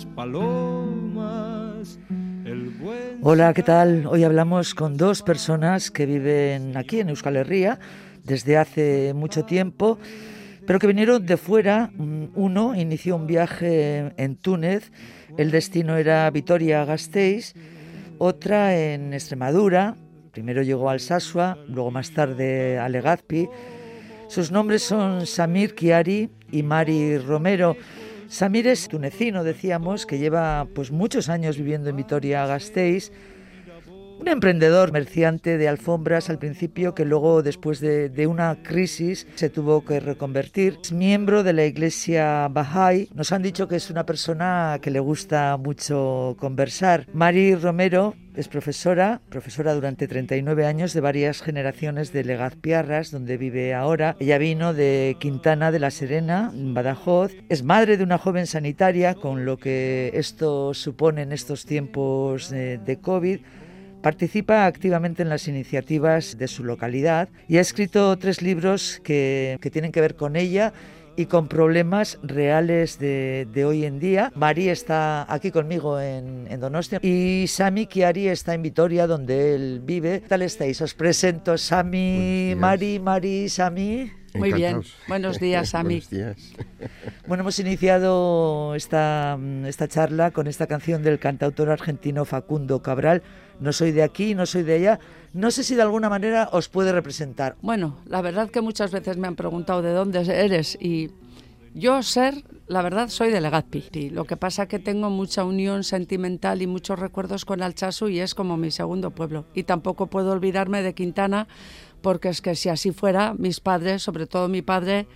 Las palomas. El buen Hola, ¿qué tal? Hoy hablamos con dos personas que viven aquí en Euskal Herria desde hace mucho tiempo, pero que vinieron de fuera. Mm, Uno inició un viaje en Túnez, el destino era Vitoria-Gasteiz, otra en Extremadura, primero llegó a Alsasua, luego más tarde a Legazpi. Sus nombres son Samir Chiari y Mari Romero. Samir es tunecino, decíamos, que lleva pues muchos años viviendo en Vitoria-Gasteiz. Un emprendedor comerciante de alfombras al principio que luego, después de, una crisis, se tuvo que reconvertir. Es miembro de la iglesia Bahá'í. Nos han dicho que es una persona que le gusta mucho conversar. Mari Romero es profesora, profesora durante 39 años de varias generaciones de Legazpiarras, donde vive ahora. Ella vino de Quintana de la Serena, en Badajoz. Es madre de una joven sanitaria, con lo que esto supone en estos tiempos de, de COVID. Participa activamente en las iniciativas de su localidad y ha escrito tres libros que, que tienen que ver con ella y con problemas reales de, de, hoy en día. Mari está aquí conmigo en, en, Donostia y Sami Chiari está en Vitoria, donde él vive. ¿Qué tal estáis? Os presento Sami, Mari, Mari, Sami. Muy bien. Buenos días, Sami. Buenos días. Bueno, hemos iniciado esta, esta charla con esta canción del cantautor argentino Facundo Cabral. No soy de aquí, no soy de allá. No sé si de alguna manera os puede representar. Bueno, la verdad que muchas veces me han preguntado de dónde eres y yo ser, la verdad, soy de Legazpi. Lo que pasa que tengo mucha unión sentimental y muchos recuerdos con Alchazu y es como mi segundo pueblo. Y tampoco puedo olvidarme de Quintana porque es que si así fuera, mis padres, sobre todo mi padre,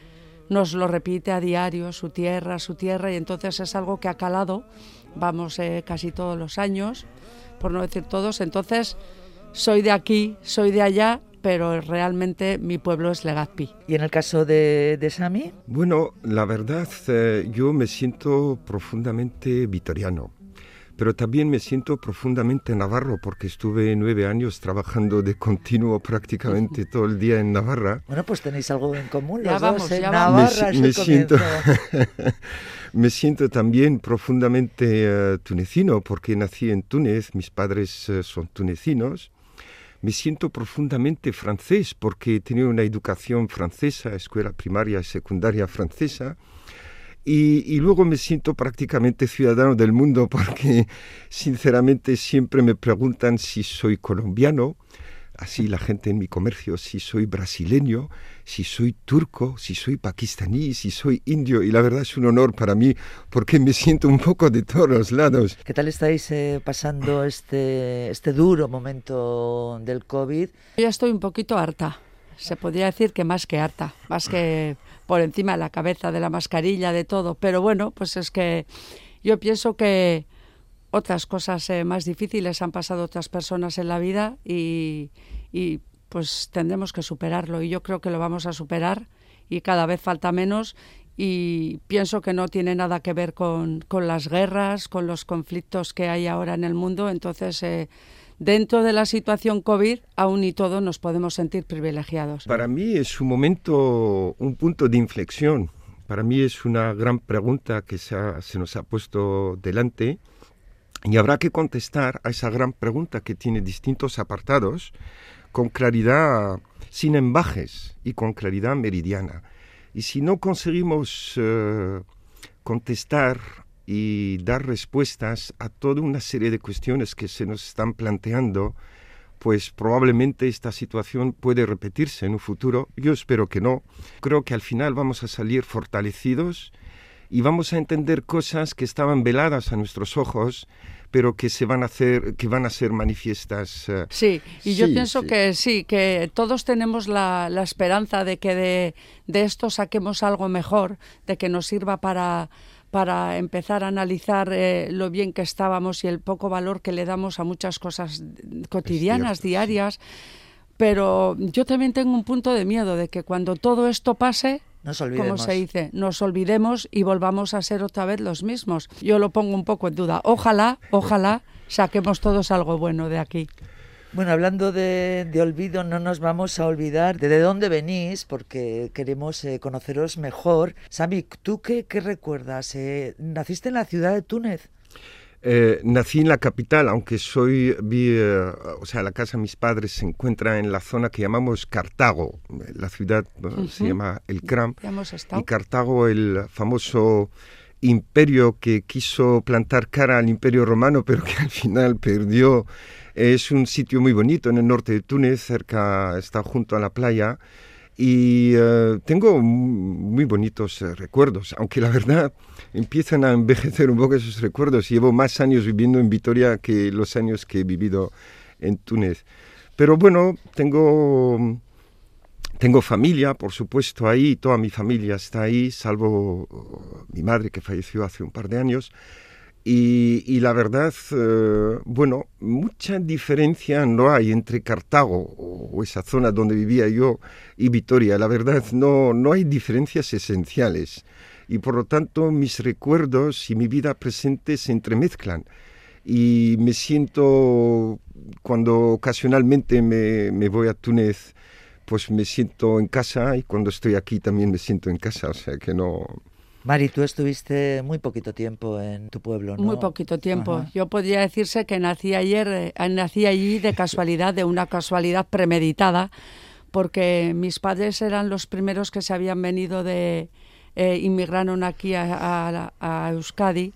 nos lo repite a diario, su tierra, su tierra, y entonces es algo que ha calado, vamos eh, casi todos los años, por no decir todos, entonces soy de aquí, soy de allá, pero realmente mi pueblo es Legazpi. ¿Y en el caso de, de Sami? Bueno, la verdad, eh, yo me siento profundamente vitoriano pero también me siento profundamente navarro porque estuve nueve años trabajando de continuo prácticamente todo el día en Navarra. Bueno, pues tenéis algo en común. Ya los vamos, dos, ya Navarra me, me siento, me siento también profundamente uh, tunecino porque nací en Túnez, mis padres uh, son tunecinos. Me siento profundamente francés porque he tenido una educación francesa, escuela primaria y secundaria francesa. Y, y, luego me siento prácticamente ciudadano del mundo porque sinceramente siempre me preguntan si soy colombiano, así la gente en mi comercio, si soy brasileño, si soy turco, si soy pakistaní, si soy indio. Y la verdad es un honor para mí porque me siento un poco de todos los lados. ¿Qué tal estáis eh, pasando este, este duro momento del COVID? Yo ya estoy un poquito harta. Se podría decir que más que harta, más que por encima de la cabeza, de la mascarilla, de todo. Pero bueno, pues es que yo pienso que otras cosas eh, más difíciles han pasado otras personas en la vida y, y, pues tendremos que superarlo. Y yo creo que lo vamos a superar y cada vez falta menos. Y pienso que no tiene nada que ver con, con las guerras, con los conflictos que hay ahora en el mundo. Entonces, eh, dentro de la situación COVID, aún y todo nos podemos sentir privilegiados. Para mí es un momento, un punto de inflexión. Para mí es una gran pregunta que se, nos ha puesto delante y habrá que contestar a esa gran pregunta que tiene distintos apartados con claridad, sin embajes y con claridad meridiana. Y si no conseguimos uh, contestar y dar respuestas a toda una serie de cuestiones que se nos están planteando, pues probablemente esta situación puede repetirse en un futuro. Yo espero que no. Creo que al final vamos a salir fortalecidos y vamos a entender cosas que estaban veladas a nuestros ojos, pero que se van a hacer, que van a ser manifiestas. eh, Sí, y yo Sí, pienso sí. que sí, que todos tenemos la, la esperanza de que de, de esto saquemos algo mejor, de que nos sirva para, para empezar a analizar eh, lo bien que estábamos y el poco valor que le damos a muchas cosas cotidianas, diarias. Pero yo también tengo un punto de miedo de que cuando todo esto pase, Nos como se dice, nos olvidemos y volvamos a ser otra vez los mismos. Yo lo pongo un poco en duda. Ojalá, ojalá saquemos todos algo bueno de aquí. Bueno, hablando de, de olvido, no nos vamos a olvidar de, de dónde venís, porque queremos eh, conoceros mejor. Sami, ¿tú qué, qué recuerdas? Eh, ¿Naciste en la ciudad de Túnez? Eh, nací en la capital, aunque soy, vi, eh, o sea, la casa de mis padres se encuentra en la zona que llamamos Cartago. La ciudad eh, se Ujú. llama El Cram. Y Cartago, el famoso imperio que quiso plantar cara al imperio romano, pero que al final perdió. Es un sitio muy bonito en el norte de Túnez, cerca, está junto a la playa. Y eh, tengo muy bonitos eh, recuerdos, aunque la verdad empiezan a envejecer un poco esos recuerdos. Llevo más años viviendo en Vitoria que los años que he vivido en Túnez. Pero bueno, tengo tengo familia, por supuesto, ahí, toda mi familia está ahí, salvo mi madre que falleció hace un par de años. Y, la verdad, eh, bueno, mucha diferencia no hay entre Cartago o esa zona donde vivía yo y Vitoria. La verdad, no, no hay diferencias esenciales. Y por lo tanto, mis recuerdos y mi vida presente se entremezclan. Y me siento, cuando ocasionalmente me, me voy a Túnez, pues me siento en casa y cuando estoy aquí también me siento en casa, o sea que no... Mari, tú estuviste muy poquito tiempo en tu pueblo, ¿no? Muy poquito tiempo. Ajá. Yo podría decirse que nací ayer, eh, nací allí de casualidad, de una casualidad premeditada, porque mis padres eran los primeros que se habían venido de, eh, inmigraron aquí a, a- a Euskadi.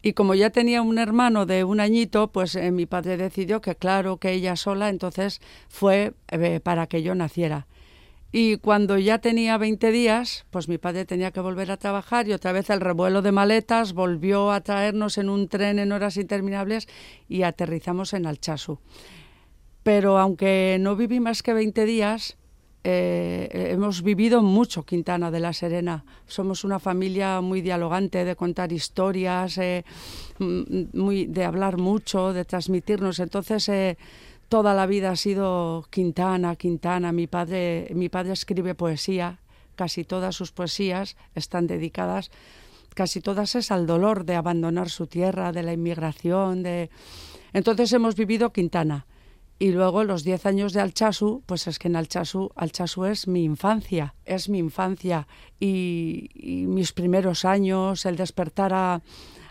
Y como ya tenía un hermano de un añito, pues eh, mi padre decidió que claro, que ella sola, entonces fue para que yo naciera. Y cuando ya tenía 20 días, pues mi padre tenía que volver a trabajar y otra vez el revuelo de maletas volvió a traernos en un tren en horas interminables y aterrizamos en Alchazu. Pero aunque no viví más que 20 días, eh, hemos vivido mucho Quintana de la Serena. Somos una familia muy dialogante, de contar historias, eh, mm, de hablar mucho, de transmitirnos. Entonces, eh, toda la vida ha sido Quintana, Quintana. Mi padre, mi padre escribe poesía, casi todas sus poesías están dedicadas, casi todas es al dolor de abandonar su tierra, de la inmigración, de... Entonces hemos vivido Quintana. Y luego los 10 años de Alchazu, pues es que en Alchazu, Alchazu es mi infancia, es mi infancia. Y, y mis primeros años, el despertar a,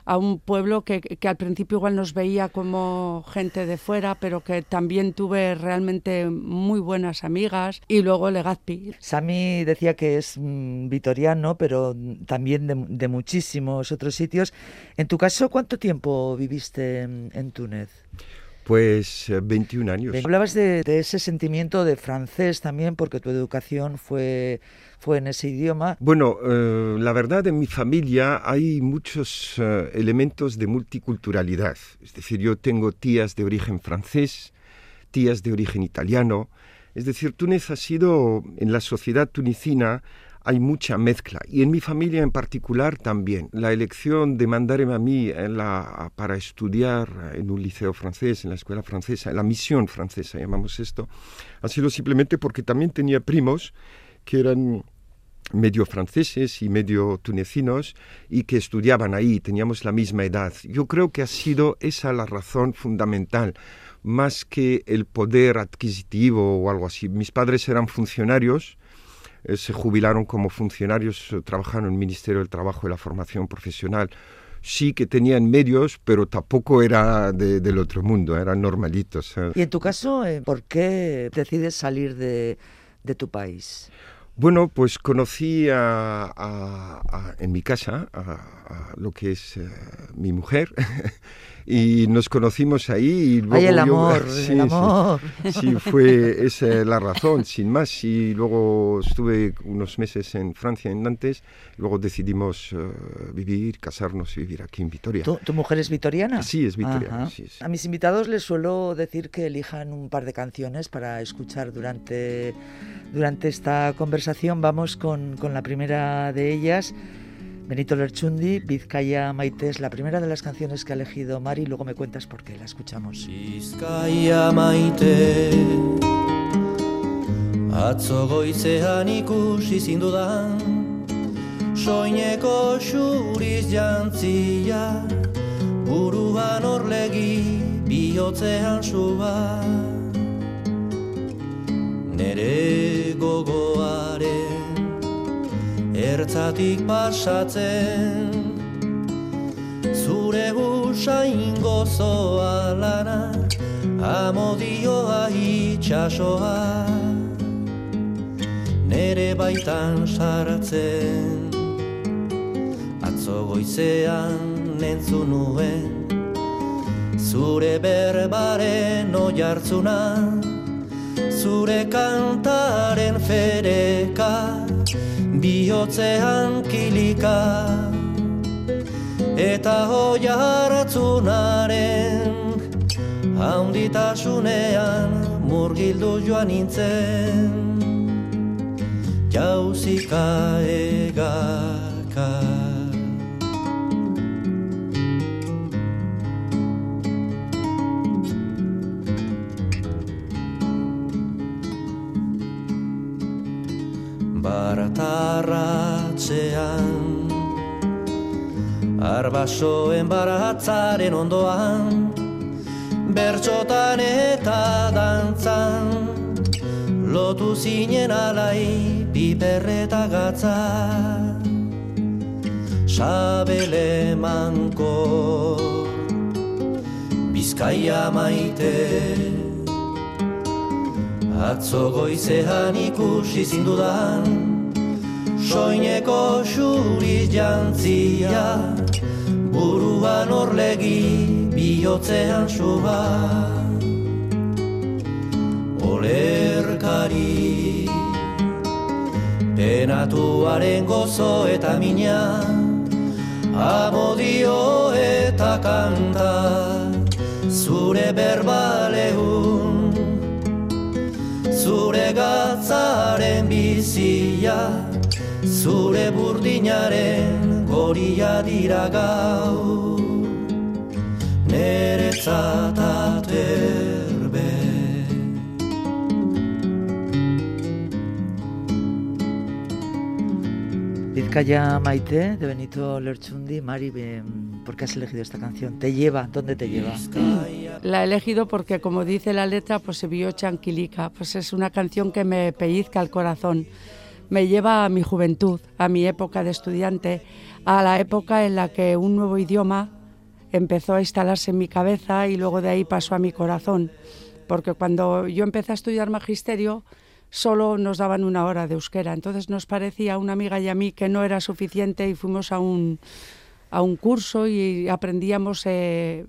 a un pueblo que, que al principio igual nos veía como gente de fuera, pero que también tuve realmente muy buenas amigas. Y luego Legazpi. Sami decía que es mm, vitoriano, pero también de, de muchísimos otros sitios. En tu caso, ¿cuánto tiempo viviste en, en Túnez? Pues eh, 21 años. Hablabas de, de ese sentimiento de francés también, porque tu educación fue, fue en ese idioma. Bueno, eh, la verdad en mi familia hay muchos eh, elementos de multiculturalidad. Es decir, yo tengo tías de origen francés, tías de origen italiano. Es decir, Túnez ha sido, en la sociedad tunecina, hay mucha mezcla. Y en mi familia en particular también. La elección de mandarme a mí para estudiar en un liceo francés, en la escuela francesa, en la misión francesa, llamamos esto, ha sido simplemente porque también tenía primos que eran medio franceses y medio tunecinos y que estudiaban ahí, teníamos la misma edad. Yo creo que ha sido esa la razón fundamental, más que el poder adquisitivo o algo así. Mis padres eran funcionarios, eh, se jubilaron como funcionarios, eh, trabajaron en el Ministerio del Trabajo y la Formación Profesional. Sí que tenían medios, pero tampoco era de- del otro mundo, eran normalitos. Y en tu caso, eh, ¿por qué decides salir de, de tu país? Bueno, pues conocí a, en mi casa a, a lo que es eh, mi mujer y nos conocimos ahí y luego Ay, el yo- amor, Sí, el amor. Sí, fue esa la razón, sin más. Y luego estuve unos meses en Francia, en Nantes. Luego decidimos eh, vivir, casarnos y vivir aquí en Vitoria. ¿Tu, tu mujer es vitoriana? Sí, es vitoriana, sí. A mis invitados les suelo decir que elijan un par de canciones para escuchar durante, durante esta conversación. Vamos con, con la primera de ellas. Benito Lerchundi, Vizcaya Maite es la primera de las canciones que ha elegido Mari. Luego me cuentas por qué la escuchamos. Bizkaia maite Atzo goizean ikusi zindudan Soineko xuriz jantzia Buruan orlegi bihotzean suba Nere gogoaren Ertzatik pasatzen Zure usain gozoa lana Amodioa itxasoa Nere baitan sartzen. Atzo goizean entzun nuen Zure berbaren oiartzuna Zure kantaren fereka Bihotzean kilika eta hoia hartzunaren haunditasunean murgildu joan nintzen jauzika egaka. Baratarratzean Arbasoen baratzaren ondoan Bertxotan eta dantzan. Lotu zinen alai piperreta gatza. Sabele manko Bizkaia maite. Atzo goizean ikusi zindudan Soineko xuri jantzia Buruan orlegi bihotzean suba. Olerkari Penatuaren gozo eta mina Amodio eta kanta Zure berbalehun Zure gatzaren bizia Zure burdinaren goria dira gau Neretzat aterbe Vizcaya Maite de Benito Lerchundi. Mari, ¿por qué has elegido esta canción? ¿Te lleva? ¿Dónde te lleva? La he elegido porque, como dice la letra, pues se vio chanquilica. Pues es una canción que me pellizca el corazón. Me lleva a mi juventud, a mi época de estudiante, a la época en la que un nuevo idioma empezó a instalarse en mi cabeza y luego de ahí pasó a mi corazón. Porque cuando yo empecé a estudiar magisterio, solo nos daban una hora de euskera. Entonces nos parecía a una amiga y a mí que no era suficiente y fuimos a un, a un curso y aprendíamos, eh,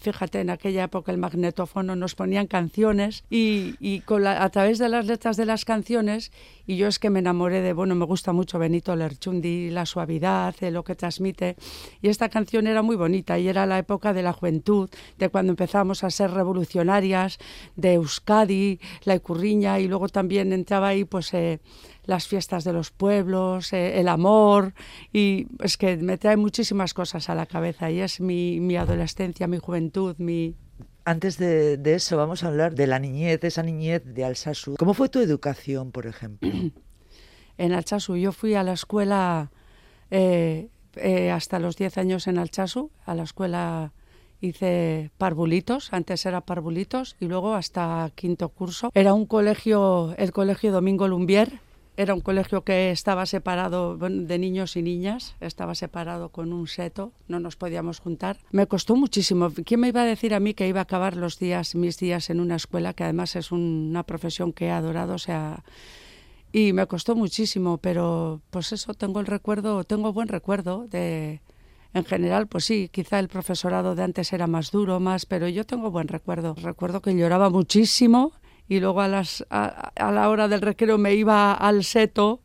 fíjate, en aquella época el magnetófono nos ponían canciones y, y a través de las letras de las canciones, y yo es que me enamoré de, bueno, me gusta mucho Benito Lerchundi, la suavidad, eh, lo que transmite, y esta canción era muy bonita y era la época de la juventud, de cuando empezamos a ser revolucionarias, de Euskadi, la Icurriña, y luego también entraba ahí pues... eh, las fiestas de los pueblos, eh, el amor, y es que me trae muchísimas cosas a la cabeza y es mi, mi adolescencia, mi juventud, mi... Antes de, de eso, vamos a hablar de la niñez, de esa niñez de Alsasu. ¿Cómo fue tu educación, por ejemplo? En Alchazu, yo fui a la escuela eh, eh, hasta los 10 años en Alchazu, a la escuela hice parvulitos, antes era parvulitos, y luego hasta quinto curso. Era un colegio, el colegio Domingo Lumbier, era un colegio que estaba separado de niños y niñas, estaba separado con un seto, no nos podíamos juntar. Me costó muchísimo. ¿Quién me iba a decir a mí que iba a acabar los días, mis días en una escuela, que además es un- una profesión que he adorado? O sea, y me costó muchísimo, pero pues eso, tengo el recuerdo, tengo buen recuerdo de... En general, pues sí, quizá el profesorado de antes era más duro, más, pero yo tengo buen recuerdo. Recuerdo que lloraba muchísimo y luego a, las, a, a la hora del recreo me iba al seto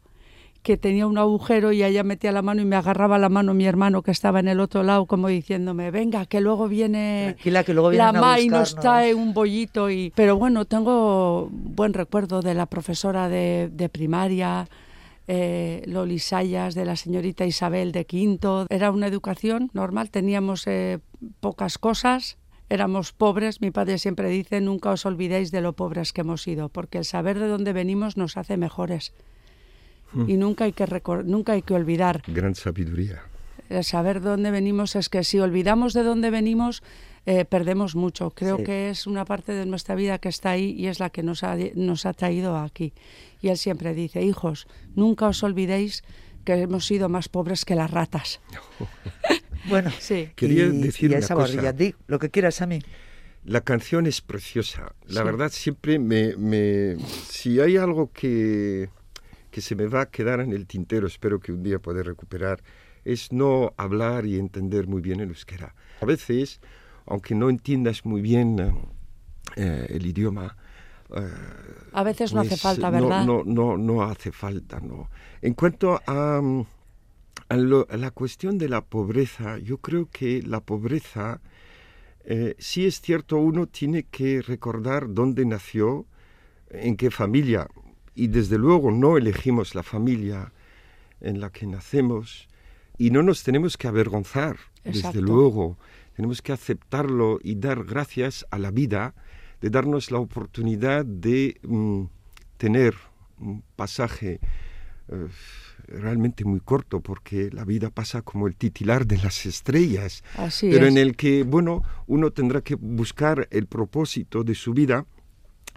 que tenía un agujero y ella metía la mano y me agarraba la mano mi hermano que estaba en el otro lado como diciéndome, venga, que luego viene Tranquila, que luego la ma y nos buscarnos". trae un bollito. Y... Pero bueno, tengo buen recuerdo de la profesora de, de primaria, eh, Loli Sayas, de la señorita Isabel de Quinto. Era una educación normal, teníamos eh, pocas cosas. Éramos pobres, mi padre siempre dice, nunca os olvidéis de lo pobres que hemos sido, porque el saber de dónde venimos nos hace mejores. Y nunca hay que nunca hay que olvidar Gran sabiduría. el saber dónde venimos es que si olvidamos de dónde venimos, eh, perdemos mucho. Creo Sí. que es una parte de nuestra vida que está ahí y es la que nos ha, nos ha traído aquí. Y él siempre dice, hijos, nunca os olvidéis que hemos sido más pobres que las ratas. Bueno, Sí. Quería y, decir y a una esa cosa. barrilla, di lo que quieras a mí. La canción es preciosa. La Sí. verdad, siempre me, me- Si hay algo que, que se me va a quedar en el tintero, espero que un día pueda recuperar, es no hablar y entender muy bien el euskera. A veces, aunque no entiendas muy bien eh, eh, el idioma, eh, A veces no hace pues, falta, no- ¿verdad? No, no, no hace falta, no. En cuanto a, mm, a lo- a la cuestión de la pobreza, yo creo que la pobreza, eh, sí es cierto, uno tiene que recordar dónde nació, en qué familia, y desde luego no elegimos la familia en la que nacemos, y no nos tenemos que avergonzar, desde luego. Tenemos que aceptarlo y dar gracias a la vida de darnos la oportunidad de mm, tener un pasaje eh, realmente muy corto, porque la vida pasa como el titilar de las estrellas, Así pero es. en el que, bueno, uno tendrá que buscar el propósito de su vida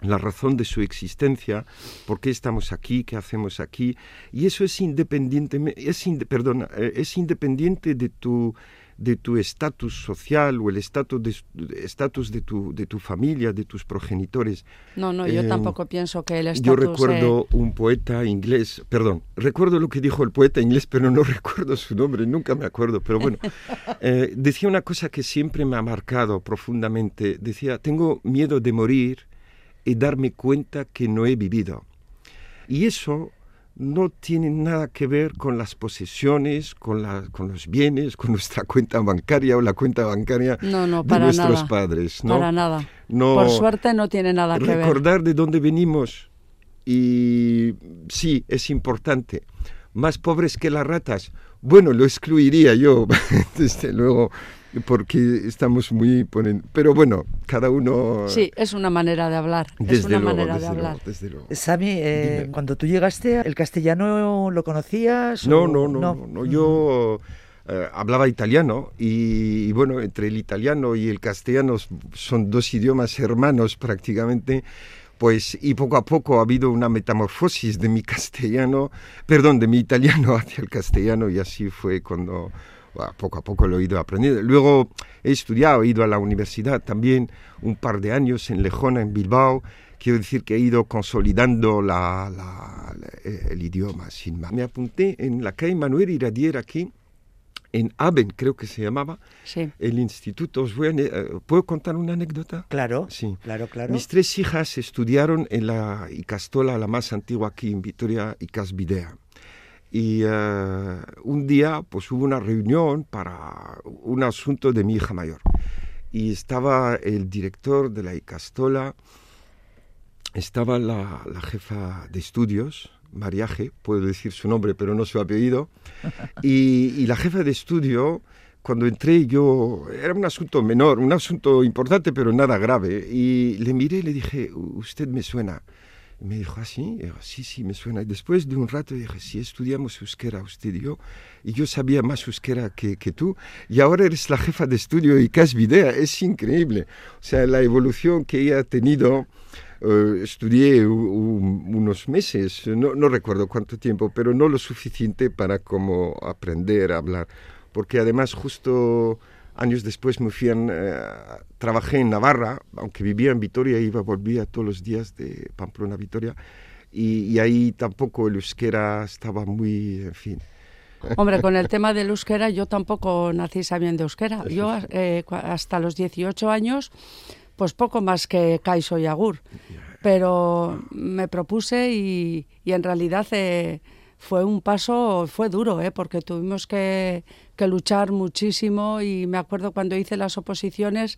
la razón de su existencia, por qué estamos aquí, qué hacemos aquí, y eso es independiente, es, eh, es independiente de tu de tu estatus social o el estatus de, estatus de tu de tu familia, de tus progenitores. No, no, yo Eh, tampoco pienso que el Yo estatus... eh, recuerdo un poeta inglés, perdón, recuerdo lo que dijo el poeta inglés, pero no recuerdo su nombre, nunca me acuerdo, pero bueno, eh, decía una cosa que siempre me ha marcado profundamente, decía, tengo miedo de morir y darme cuenta que no he vivido. Y eso no tiene nada que ver con las posesiones, con, la- con los bienes, con nuestra cuenta bancaria o la cuenta bancaria No, no, de para nuestros nada. padres. ¿no? Para nada. No, Por suerte no tiene nada que ver. recordar de dónde venimos y sí, es importante. Más pobres que las ratas. Bueno, lo excluiría yo, desde luego, porque estamos muy... por en- Pero bueno, cada uno... Sí, es una manera de hablar. es desde una luego, manera de desde hablar. luego, desde luego. Sami, eh, cuando tú llegaste, ¿el castellano lo conocías? No, o no, no, no, no, Yo eh, hablaba italiano y, y bueno, entre el italiano y el castellano son dos idiomas hermanos prácticamente. Pues, y poco a poco ha habido una metamorfosis de mi castellano, perdón, de mi italiano hacia el castellano, y así fue cuando bueno, poco a poco lo he ido aprendiendo. Luego he estudiado, he ido a la universidad también un par de años en Lejona, en Bilbao. Quiero decir que he ido consolidando la- la- la- el idioma sin más. Me apunté en la calle Manuel Iradier aquí, en Aben creo que se llamaba, Sí. el instituto. Os voy a eh, ¿Puedo contar una anécdota? Claro, Sí. claro, claro. Mis tres hijas estudiaron en la Icastola, la más antigua aquí en Vitoria, Icasvidea. Y eh, un día pues hubo una reunión para un asunto de mi hija mayor. Y estaba el director de la Icastola, estaba la, la jefa de estudios, Mariaje, puedo decir su nombre, pero no su apellido. Y, y la jefa de estudio, cuando entré yo, era un asunto menor, un asunto importante, pero nada grave. Y le miré y le dije, usted me suena. Y me dijo, ¿ah, sí? Sí, me suena. Y después de un rato dije, sí, estudiamos euskera usted y yo. Y yo sabía más euskera que, que tú. Y ahora eres la jefa de estudio y Casvidea. Es increíble. O sea, la evolución que ella ha tenido. eh, estudié u- u- unos meses, no, no recuerdo cuánto tiempo, pero no lo suficiente para como aprender a hablar. Porque además justo años después me fui a, eh, trabajé en Navarra, aunque vivía en Vitoria, iba, volvía todos los días de Pamplona a Vitoria, y, y ahí tampoco el euskera estaba muy, en fin. Hombre, con el tema del euskera, yo tampoco nací sabiendo euskera. Yo eh, hasta los 18 años, pues poco más que Kaiso y Agur. Pero me propuse y, y en realidad eh, fue un paso, fue duro, eh, porque tuvimos que, luchar muchísimo y me acuerdo cuando hice las oposiciones,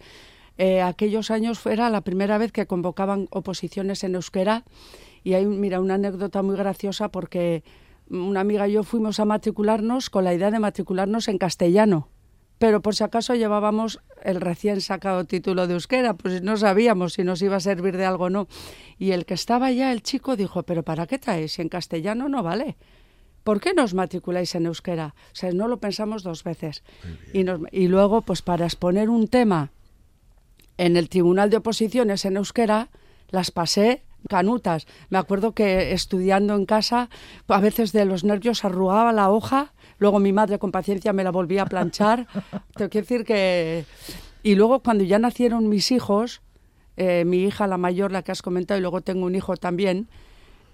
eh, aquellos años era la primera vez que convocaban oposiciones en euskera y hay, mira, una anécdota muy graciosa porque una amiga y yo fuimos a matricularnos con la idea de matricularnos en castellano, pero por si acaso llevábamos el recién sacado título de euskera, pues no sabíamos si nos iba a servir de algo o no. Y el que estaba allá, el chico, dijo, pero ¿para qué traes? Si en castellano no vale. ¿Por qué nos matriculáis en euskera? O sea, no lo pensamos dos veces. Y, nos- y luego, pues para exponer un tema en el Tribunal de Oposiciones en euskera, las pasé canutas. Me acuerdo que estudiando en casa, a veces de los nervios arrugaba la hoja, luego mi madre con paciencia me la volvía a planchar. Tengo que decir que... Y luego cuando ya nacieron mis hijos, eh, mi hija la mayor, la que has comentado, y luego tengo un hijo también,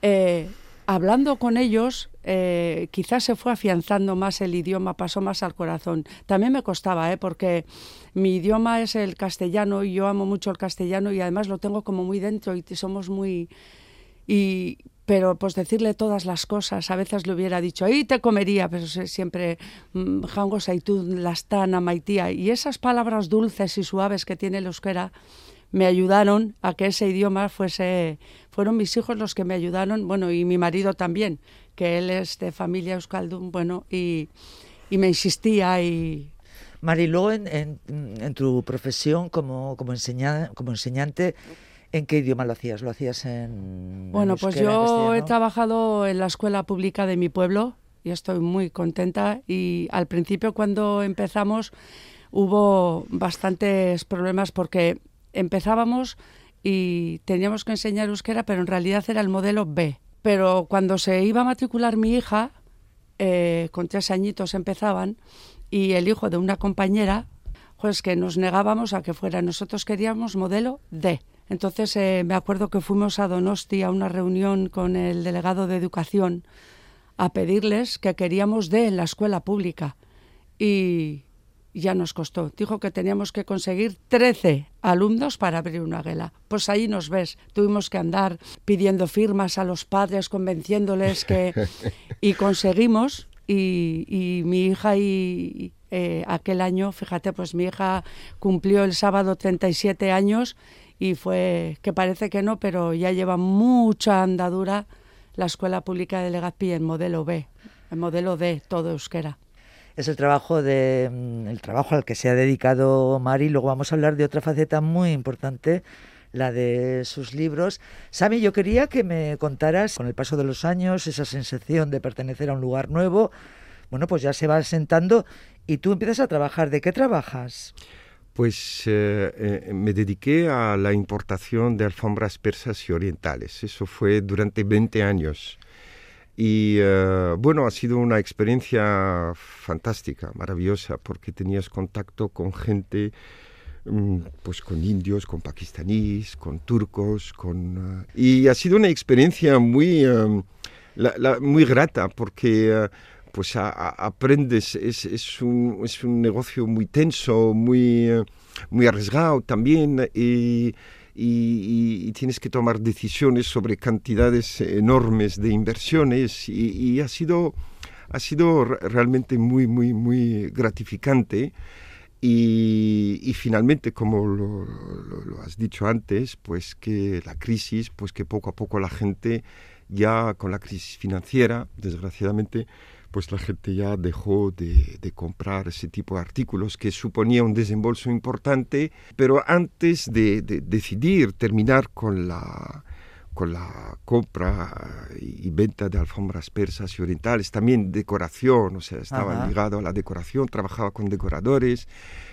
eh, hablando con ellos, eh, quizás se fue afianzando más el idioma, pasó más al corazón. También me costaba, ¿eh? porque mi idioma es el castellano y yo amo mucho el castellano y además lo tengo como muy dentro y somos muy... Y, pero pues decirle todas las cosas, a veces le hubiera dicho, ahí te comería, pero siempre, mm, jango saitún, lastana, maitía. Y esas palabras dulces y suaves que tiene el euskera me ayudaron a que ese idioma fuese, fueron mis hijos los que me ayudaron, bueno, y mi marido también, que él es de familia euskaldun, bueno, y, y me insistía y, Mari, luego en, en- en tu profesión como, como, enseña- como enseñante, ¿en qué idioma lo hacías? ¿Lo hacías en Bueno, en pues yo he trabajado en la escuela pública de mi pueblo y estoy muy contenta. Y al principio cuando empezamos hubo bastantes problemas porque empezábamos y teníamos que enseñar euskera, pero en realidad era el modelo B. Pero cuando se iba a matricular mi hija, eh, con tres añitos empezaban, y el hijo de una compañera, pues que nos negábamos a que fuera. Nosotros queríamos modelo D. Entonces eh, me acuerdo que fuimos a Donosti a una reunión con el delegado de educación a pedirles que queríamos D en la escuela pública. Y ya nos costó. Dijo que teníamos que conseguir 13 alumnos para abrir una guela. Pues ahí nos ves. Tuvimos que andar pidiendo firmas a los padres, convenciéndoles que... y conseguimos. Y, y mi hija y eh, aquel año, fíjate, pues mi hija cumplió el sábado 37 años y fue, que parece que no, pero ya lleva mucha andadura la Escuela Pública de Legazpi en modelo B, en modelo D, todo euskera. Es el trabajo de mm, el trabajo al que se ha dedicado Mari. Luego vamos a hablar de otra faceta muy importante, la de sus libros. Sami, yo quería que me contaras, con el paso de los años, esa sensación de pertenecer a un lugar nuevo. Bueno, pues ya se va sentando y tú empiezas a trabajar. ¿De qué trabajas? Pues eh, eh, me dediqué a la importación de alfombras persas y orientales. Eso fue durante 20 años. Y eh, bueno, ha sido una experiencia fantástica, maravillosa, porque tenías contacto con gente, mm, pues con indios, con pakistaníes, con turcos, con... y ha sido una experiencia muy, muy grata, porque... pues aprendes, es, es, un, es un negocio muy tenso, muy, eh, muy arriesgado también, y, y- tienes que tomar decisiones sobre cantidades enormes de inversiones, y, ha sido, ha sido re- realmente muy, muy, muy gratificante. Y, finalmente, como lo has dicho antes, pues que la crisis, pues que poco a poco la gente ya con la crisis financiera, desgraciadamente, pues la gente ya dejó de, de comprar ese tipo de artículos que suponía un desembolso importante, pero antes de, de decidir terminar con la, con la compra y venta de alfombras persas y orientales, también decoración, o sea, estaba Ajá. ligado a la decoración, trabajaba con decoradores,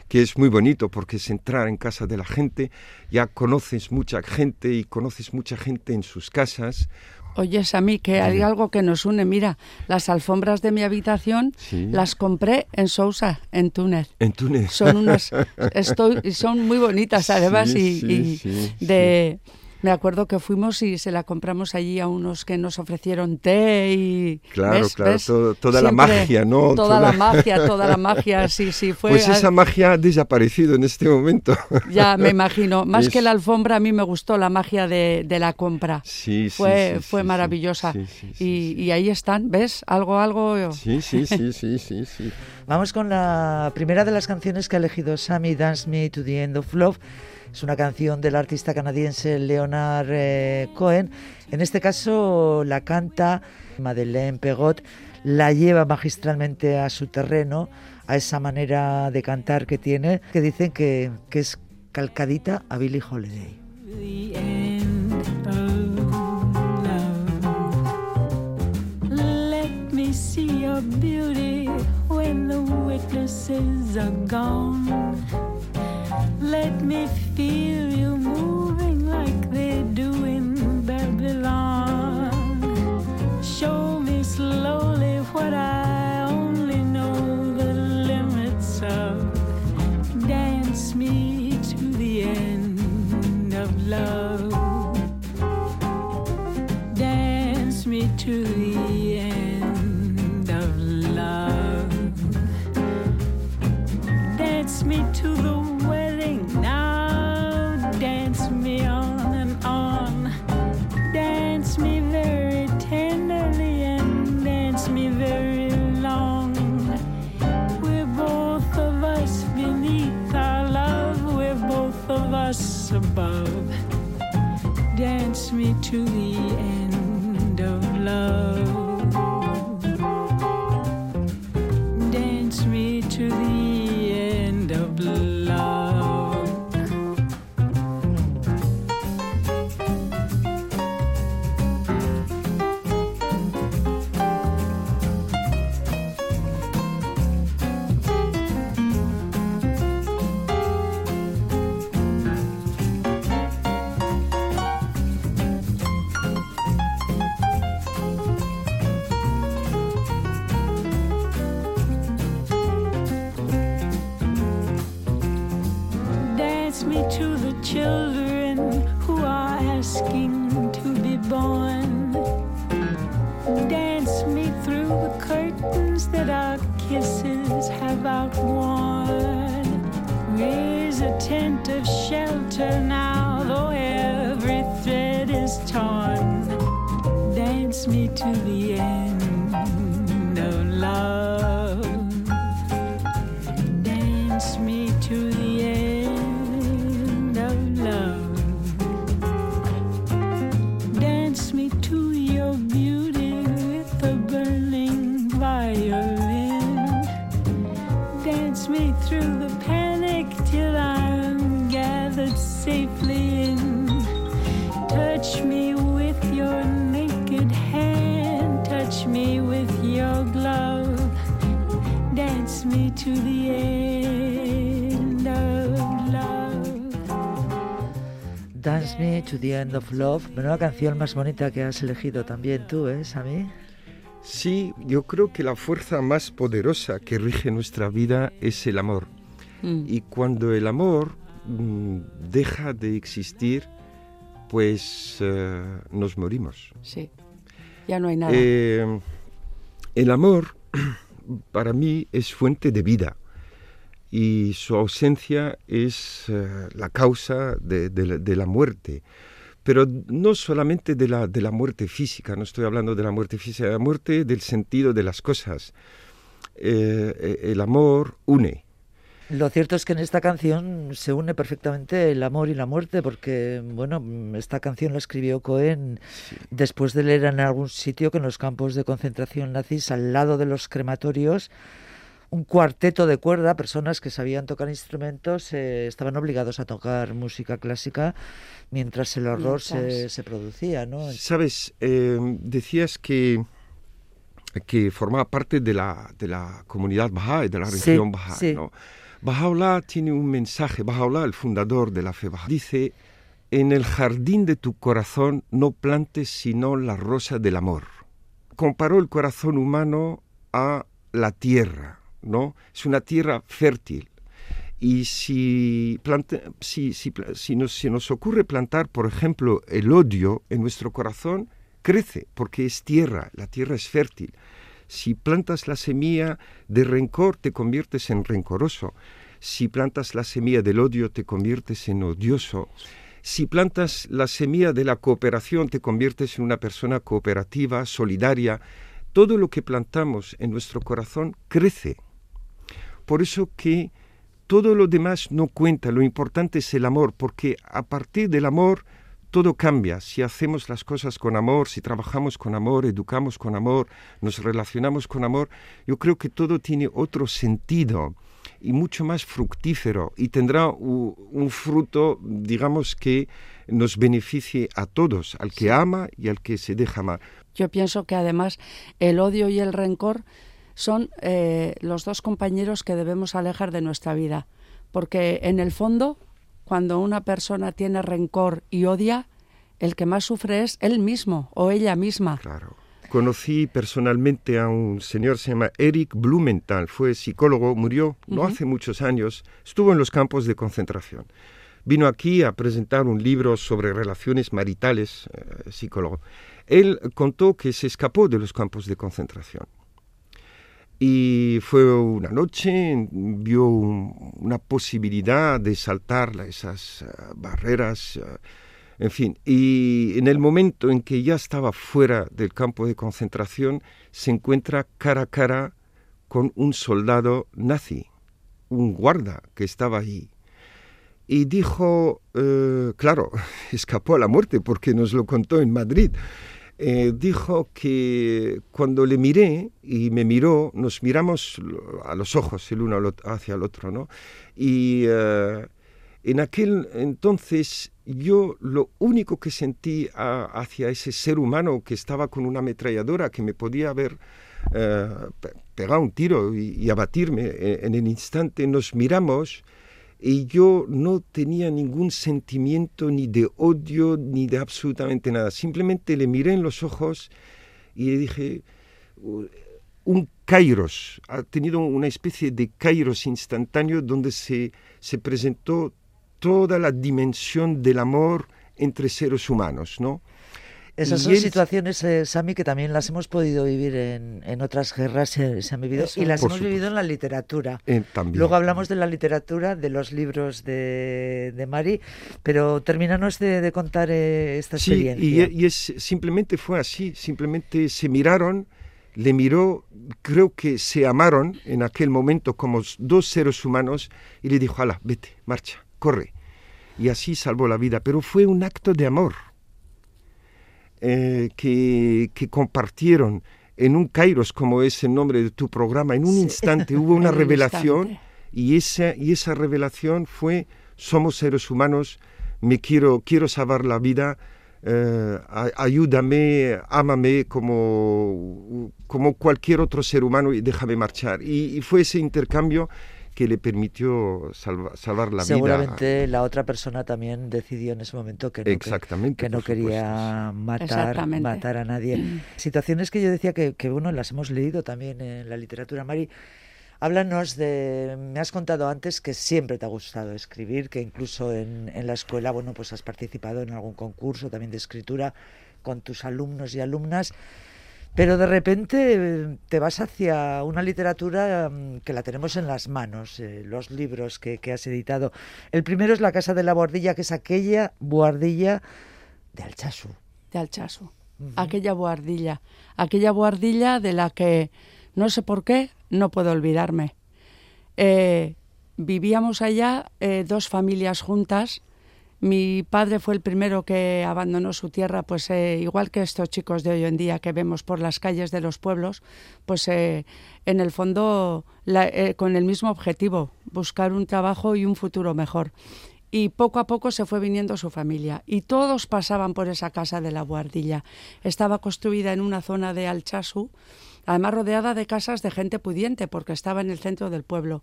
que es muy bonito porque es entrar en casa de la gente, ya conoces mucha gente y conoces mucha gente en sus casas. Oye, a mí que hay algo que nos une. Mira, las alfombras de mi habitación Sí. las compré en Sousa, en Túnez. En Túnez. Son unas, estoy, son muy bonitas además Sí, y, y de, Me acuerdo que fuimos y se la compramos allí a unos que nos ofrecieron té y... Claro, ¿ves? claro, ¿ves? todo- toda la magia, ¿no? Toda la magia, toda la magia, sí, sí, fue... Pues esa magia ha desaparecido en este momento. Ya me imagino. Más que la alfombra, a mí me gustó la magia de, de la compra. Sí, sí, Fue, sí, fue sí, maravillosa. sí, sí, sí, y, sí. y ahí están, ¿ves? Algo, algo... Sí, sí, sí, sí, sí, sí. Vamos con la primera de las canciones que ha elegido Sammy, Dance Me to the End of Love. Es una canción del artista canadiense Leonard eh, Cohen. En este caso la canta Madeleine Pegot, la lleva magistralmente a su terreno, a esa manera de cantar que tiene, que dicen que, que es calcadita a Billie Holiday. see your beauty when the witnesses are gone. Let me feel you moving like they do in Babylon. Show me slowly what I only know the limits of. Dance me to the end of love. Dance me to the Me to the End of Love. Menuda canción más bonita que has elegido también tú, ¿eh, Sammy? Sí, yo creo que la fuerza más poderosa que rige nuestra vida es el amor. Mm. Y cuando el amor mm, deja de existir, pues eh, nos morimos. Sí, ya no hay nada. Eh, el amor para mí es fuente de vida y su ausencia es eh, la causa de, de la- de la muerte. Pero no solamente de la, de la muerte física, no estoy hablando de la muerte física, de la muerte del sentido de las cosas. Eh, eh, el amor une. Lo cierto es que en esta canción se une perfectamente el amor y la muerte, porque, bueno, esta canción la escribió Cohen después de leer en algún sitio que en los campos de concentración nazis, al lado de los crematorios, un cuarteto de cuerda, personas que sabían tocar instrumentos, eh, estaban obligados a tocar música clásica mientras el horror se, se producía, ¿no? Sabes, eh, decías que, que formaba parte de la, de la comunidad Bahá'í, de la Sí, religión Bahá'í. sí. ¿no? Bahá'u'lláh tiene un mensaje, Bahá'u'lláh, el fundador de la fe Bahá'í, dice, en el jardín de tu corazón no plantes sino la rosa del amor. Comparó el corazón humano a la tierra, ¿no? Es una tierra fértil. Y si, plante- si, si nos, si nos ocurre plantar, por ejemplo, el odio en nuestro corazón, crece, porque es tierra, la tierra es fértil. Si plantas la semilla de rencor, te conviertes en rencoroso. Si plantas la semilla del odio, te conviertes en odioso. Si plantas la semilla de la cooperación, te conviertes en una persona cooperativa, solidaria. Todo lo que plantamos en nuestro corazón crece. Por eso que todo lo demás no cuenta, lo importante es el amor, porque a partir del amor todo cambia. Si hacemos las cosas con amor, si trabajamos con amor, educamos con amor, nos relacionamos con amor, yo creo que todo tiene otro sentido y mucho más fructífero y tendrá un fruto, digamos, que nos beneficie a todos, al que ama y al que se deja amar. Yo pienso que además el odio y el rencor son eh, los dos compañeros que debemos alejar de nuestra vida, porque en el fondo, cuando una persona tiene rencor y odia, el que más sufre es él mismo o ella misma. Claro. Conocí personalmente a un señor, se llama Eric Blumenthal, fue psicólogo, murió no hace muchos años, estuvo en los campos de concentración. Vino aquí a presentar un libro sobre relaciones maritales, eh, psicólogo. Él contó que se escapó de los campos de concentración. Y fue una noche, vio un- una posibilidad de saltar esas eh, barreras, eh, en fin. Y en el momento en que ya estaba fuera del campo de concentración, se encuentra cara a cara con un soldado nazi, un guarda que estaba ahí. Y dijo, eh, claro, escapó a la muerte porque nos lo contó en Madrid. Eh, dijo que cuando le miré y me miró, nos miramos a los ojos el uno hacia el otro, ¿no? Y eh, en aquel entonces yo lo único que sentí hacia ese ser humano que estaba con una ametralladora que me podía haber eh, pe- pegado un tiro y, y abatirme en el instante, nos miramos y yo no tenía ningún sentimiento ni de odio ni de absolutamente nada. Simplemente le miré en los ojos y le dije, "Uh, un kairos, ha tenido una especie de kairos instantáneo donde se, se presentó toda la dimensión del amor entre seres humanos, ¿no? Esas Y son él- situaciones, eh, Sami, que también las hemos podido vivir en, en otras guerras, se, se han vivido, Eso y las hemos vivido en la literatura. Eh, también. Luego hablamos de la literatura, de los libros de, de Mari, pero terminanos de, de contar eh, esta Sí, experiencia. y, y es, simplemente fue así, simplemente se miraron, le miró, creo que se amaron en aquel momento como dos seres humanos y le dijo, ala, vete, marcha, corre. Y así salvó la vida, pero fue un acto de amor eh, que, que compartieron en un Kairos, como es el nombre de tu programa, en un instante hubo una revelación instante. y esa, y esa revelación fue, somos seres humanos, me quiero, quiero salvar la vida, eh, ayúdame, ámame como, como cualquier otro ser humano y déjame marchar. Y, y fue ese intercambio que le permitió salva- salvar la vida. Seguramente la otra persona también decidió en ese momento que no, que- Exactamente, que no quería matar, Exactamente. matar a nadie. Situaciones que yo decía que, que, bueno, las hemos leído también en la literatura. Mari, háblanos de... Me has contado antes que siempre te ha gustado escribir, que incluso en, en la escuela, bueno, pues has participado en algún concurso también de escritura con tus alumnos y alumnas. Pero de repente eh, te vas hacia una literatura mm, que la tenemos en las manos, eh, los libros que, que has editado. El primero es La Casa de la Boardilla, que es aquella boardilla de Alchazu. de Alchazu. Aquella boardilla, aquella boardilla de la que no sé por qué no puedo olvidarme. Eh, vivíamos allá eh, dos familias juntas. Mi padre fue el primero que abandonó su tierra, pues eh, igual que estos chicos de hoy en día que vemos por las calles de los pueblos, pues eh, en el fondo eh, con el mismo objetivo, buscar un trabajo y un futuro mejor y poco a poco se fue viniendo su familia y todos pasaban por esa casa de la Guardilla. Estaba construida en una zona de Alchazu, además rodeada de casas de gente pudiente porque estaba en el centro del pueblo.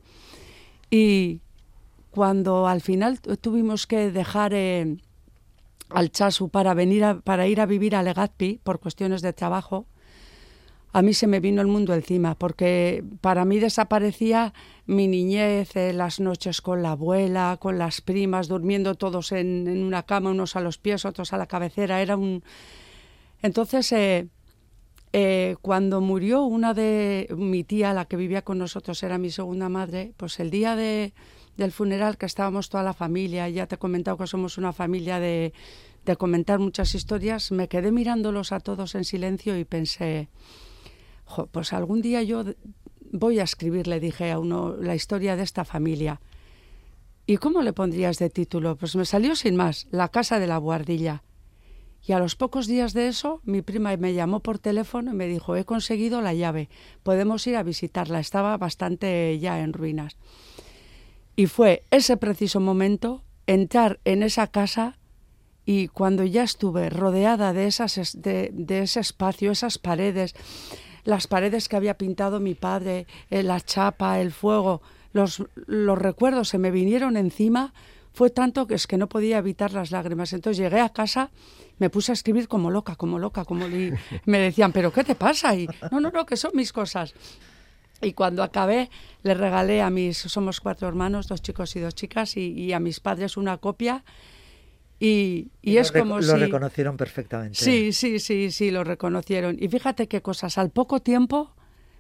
Y cuando al final tu- tuvimos que dejar eh, Alchazu para venir a- para ir a vivir a Legazpi por cuestiones de trabajo, a mí se me vino el mundo encima, porque para mí desaparecía mi niñez, eh, las noches con la abuela, con las primas, durmiendo todos en, una cama, unos a los pies, otros a la cabecera. Era un. Entonces, eh, cuando murió una de mi tía, la que vivía con nosotros, era mi segunda madre, pues el día de, del funeral, que estábamos toda la familia, ya te he comentado que somos una familia de, de comentar muchas historias, me quedé mirándolos a todos en silencio y pensé pues algún día yo voy a escribir, le dije a uno, la historia de esta familia. ¿Y cómo le pondrías de título? Pues me salió sin más, La Casa de la Guardilla. Y a los pocos días de eso, mi prima me llamó por teléfono y me dijo, he conseguido la llave, podemos ir a visitarla, estaba bastante ya en ruinas. Y fue ese preciso momento entrar en esa casa y cuando ya estuve rodeada de, esas, de, de ese espacio, esas paredes, las paredes que había pintado mi padre, eh, la chapa, el fuego, los, los recuerdos se me vinieron encima, fue tanto que es que no podía evitar las lágrimas. Entonces llegué a casa, me puse a escribir como loca, como loca, como y me decían, pero ¿qué te pasa? Y no, no, no, que son mis cosas. Y cuando acabé, le regalé a mis, somos cuatro hermanos, dos chicos y dos chicas, y, y a mis padres una copia y, y, es lo como lo si... reconocieron perfectamente. Sí, sí, sí, sí, lo reconocieron. Y fíjate qué cosas. Al poco tiempo,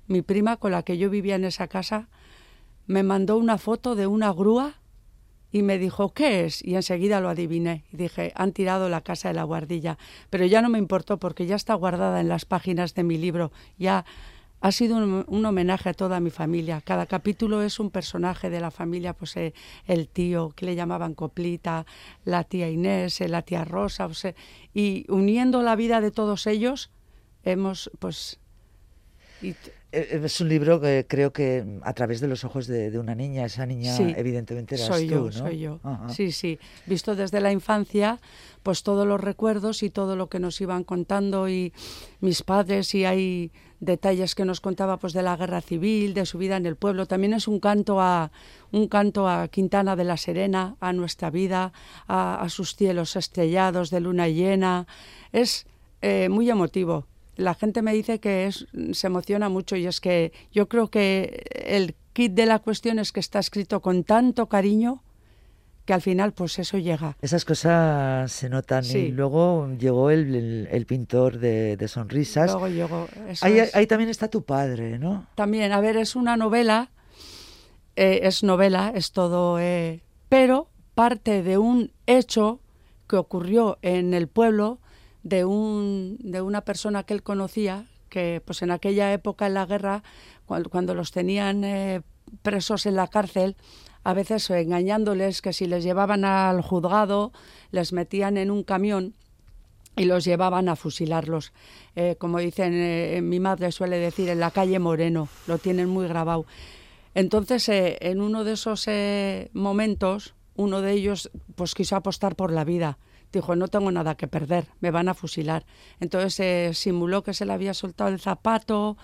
mi prima con la que yo vivía en esa casa me mandó una foto de una grúa y me dijo, ¿qué es? Y enseguida lo adiviné. Y dije, han tirado la casa de la guardilla. Pero ya no me importó porque ya está guardada en las páginas de mi libro. Ya ha sido un, un, homenaje a toda mi familia. Cada capítulo es un personaje de la familia, pues eh, el tío que le llamaban Coplita, la tía Inés, eh, la tía Rosa, o sea, y uniendo la vida de todos ellos, hemos pues... Y es un libro que creo que a través de los ojos de, de una niña, esa niña sí, evidentemente eras soy tú, yo, ¿no? Soy yo, Ajá. sí, sí. Visto desde la infancia, pues todos los recuerdos y todo lo que nos iban contando y mis padres y hay detalles que nos contaba pues de la guerra civil, de su vida en el pueblo. También es un canto a un canto a Quintana de la Serena, a nuestra vida, a, sus cielos estrellados de luna llena. Es eh, muy emotivo la gente me dice que se emociona mucho y es que yo creo que el kit de la cuestión es que está escrito con tanto cariño que al final pues eso llega. Esas cosas se notan Sí. y luego llegó el, el- el pintor de, de sonrisas. Luego llegó. eso Ahí, es. ahí también está tu padre, ¿no? También, a ver, es una novela, eh, es novela, es todo, eh, pero parte de un hecho que ocurrió en el pueblo de, un, de una persona que él conocía, que pues en aquella época en la guerra, cuando, cuando los tenían eh, presos en la cárcel, a veces engañándoles que si les llevaban al juzgado, les metían en un camión y los llevaban a fusilarlos. Eh, como dicen, eh, mi madre suele decir, en la calle Moreno, lo tienen muy grabado. Entonces, eh, en uno de esos eh, momentos, uno de ellos pues quiso apostar por la vida. Dijo, no tengo nada que perder, me van a fusilar. Entonces simuló que se le había soltado el zapato,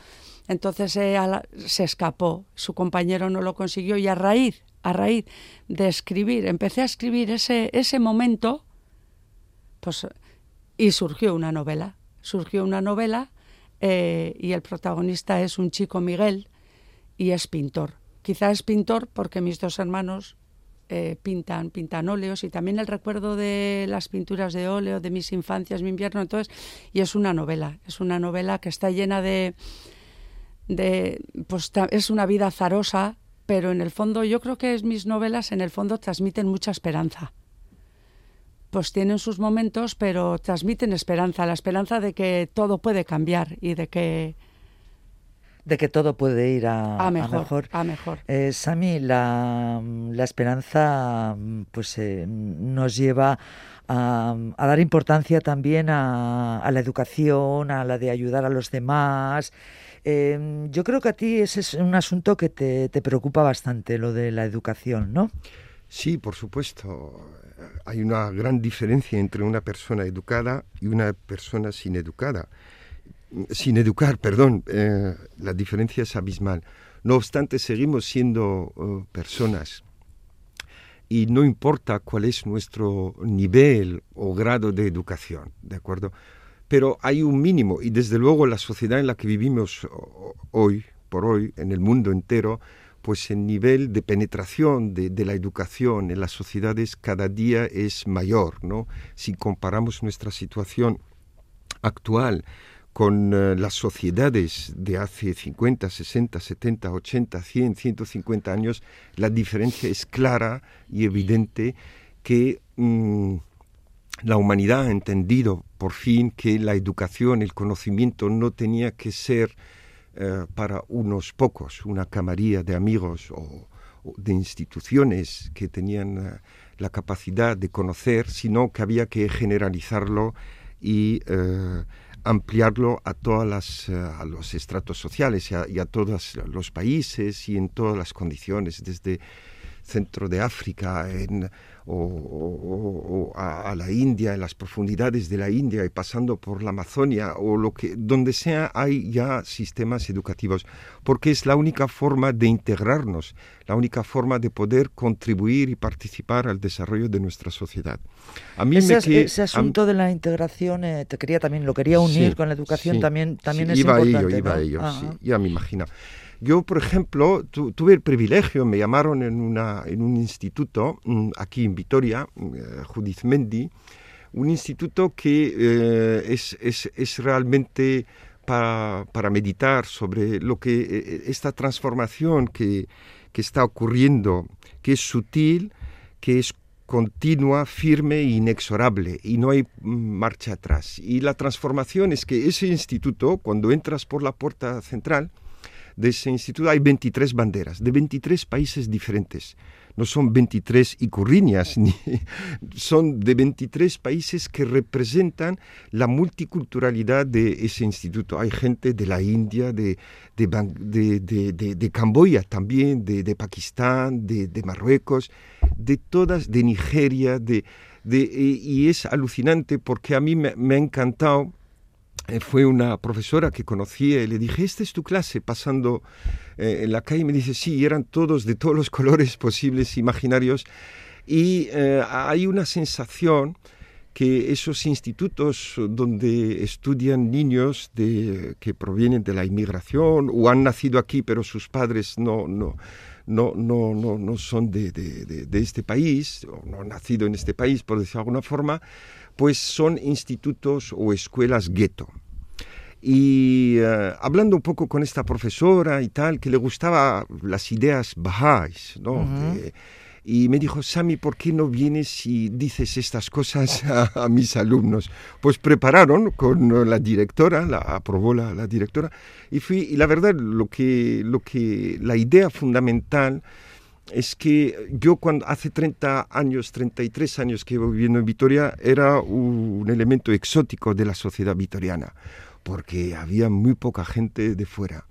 entonces la- se escapó. Su compañero no lo consiguió y a raíz, a raíz de escribir, empecé a escribir ese, ese momento, pues y surgió una novela. Surgió una novela eh, y el protagonista es un chico Miguel y es pintor. Quizá es pintor porque mis dos hermanos eh, pintan, pintan óleos y también el recuerdo de las pinturas de óleo de mis infancias, mi invierno, entonces, y es una novela, es una novela que está llena de, de pues es una vida azarosa, pero en el fondo yo creo que es, mis novelas en el fondo transmiten mucha esperanza pues tienen sus momentos, pero transmiten esperanza, la esperanza de que todo puede cambiar y de que De que todo puede ir a, a a mejor, mejor. a mejor. Eh, Sami, la, la esperanza pues eh, nos lleva a, a dar importancia también a, a la educación, a la de ayudar a los demás. Eh, yo creo que a ti ese es un asunto que te, te preocupa bastante, lo de la educación, ¿no? Sí, por supuesto. Hay una gran diferencia entre una persona educada y una persona sin educada. Sin educar, perdón, eh, la diferencia es abismal. No obstante, seguimos siendo eh, personas y no importa cuál es nuestro nivel o grado de educación, ¿de acuerdo? Pero hay un mínimo y desde luego la sociedad en la que vivimos hoy, por hoy, en el mundo entero, pues el nivel de penetración de, de la educación en las sociedades cada día es mayor, ¿no? Si comparamos nuestra situación actual con eh, las sociedades de hace 50, 60, 70, 80, 100, 150 años, la diferencia es clara y evidente que mm, la humanidad ha entendido por fin que la educación, el conocimiento no tenía que ser eh, para unos pocos, una camarilla de amigos o, de instituciones que tenían eh, la capacidad de conocer, sino que había que generalizarlo y eh, ampliarlo a todas las, los estratos sociales y a, y a todos los países y en todas las condiciones, desde centro de África en, o, o- o a, a la India, en las profundidades de la India y pasando por la Amazonia o lo que donde sea hay ya sistemas educativos porque es la única forma de integrarnos, la única forma de poder contribuir y participar al desarrollo de nuestra sociedad. A mí Ese, me que- ese a- asunto de la integración, eh, te quería también, lo quería unir Sí, con la educación sí, también, también sí, es iba importante. a ello, iba ¿no? a ello, Ah, sí, ya me imagino. Yo, por ejemplo, tu- tuve el privilegio, me llamaron en, una, en un instituto mm, aquí en Vitoria, mm, eh, Judith Mendy, un instituto que eh, es, es, es realmente para, para meditar sobre lo que eh, esta transformación que, que está ocurriendo, que es sutil, que es continua, firme e inexorable y no hay marcha atrás. Y la transformación es que ese instituto, cuando entras por la puerta central de ese instituto, hay 23 banderas de 23 países diferentes. No son 23 icurriñas, ni son de 23 países que representan la multiculturalidad de ese instituto. Hay gente de la India, de, de, de, Camboya también, de, Pakistán, de, Marruecos, de todas, de Nigeria, de, y es alucinante porque a mí me, me ha encantado. Eh, Fue una profesora que conocía y le dije, esta es tu clase, pasando eh, en la calle, me dice, sí, eran todos de todos los colores posibles, imaginarios, y eh, hay una sensación que esos institutos donde estudian niños que provienen de la inmigración o han nacido aquí pero sus padres no, no, no, no, no, no son de- de- de este país o no han nacido en este país, por decirlo de alguna forma, pues son institutos o escuelas gueto. Y eh, hablando un poco con esta profesora y tal, que le gustaba las ideas bajáis, ¿no? De- y me dijo, Sami, ¿por qué no vienes y dices estas cosas a, a mis alumnos? Pues prepararon con la directora, la aprobó la, la directora, y fui, y la verdad, lo que, lo que, la idea fundamental es que yo cuando hace 30 años, 33 años que llevo viviendo en Vitoria, era un elemento exótico de la sociedad vitoriana, porque había muy poca gente de fuera.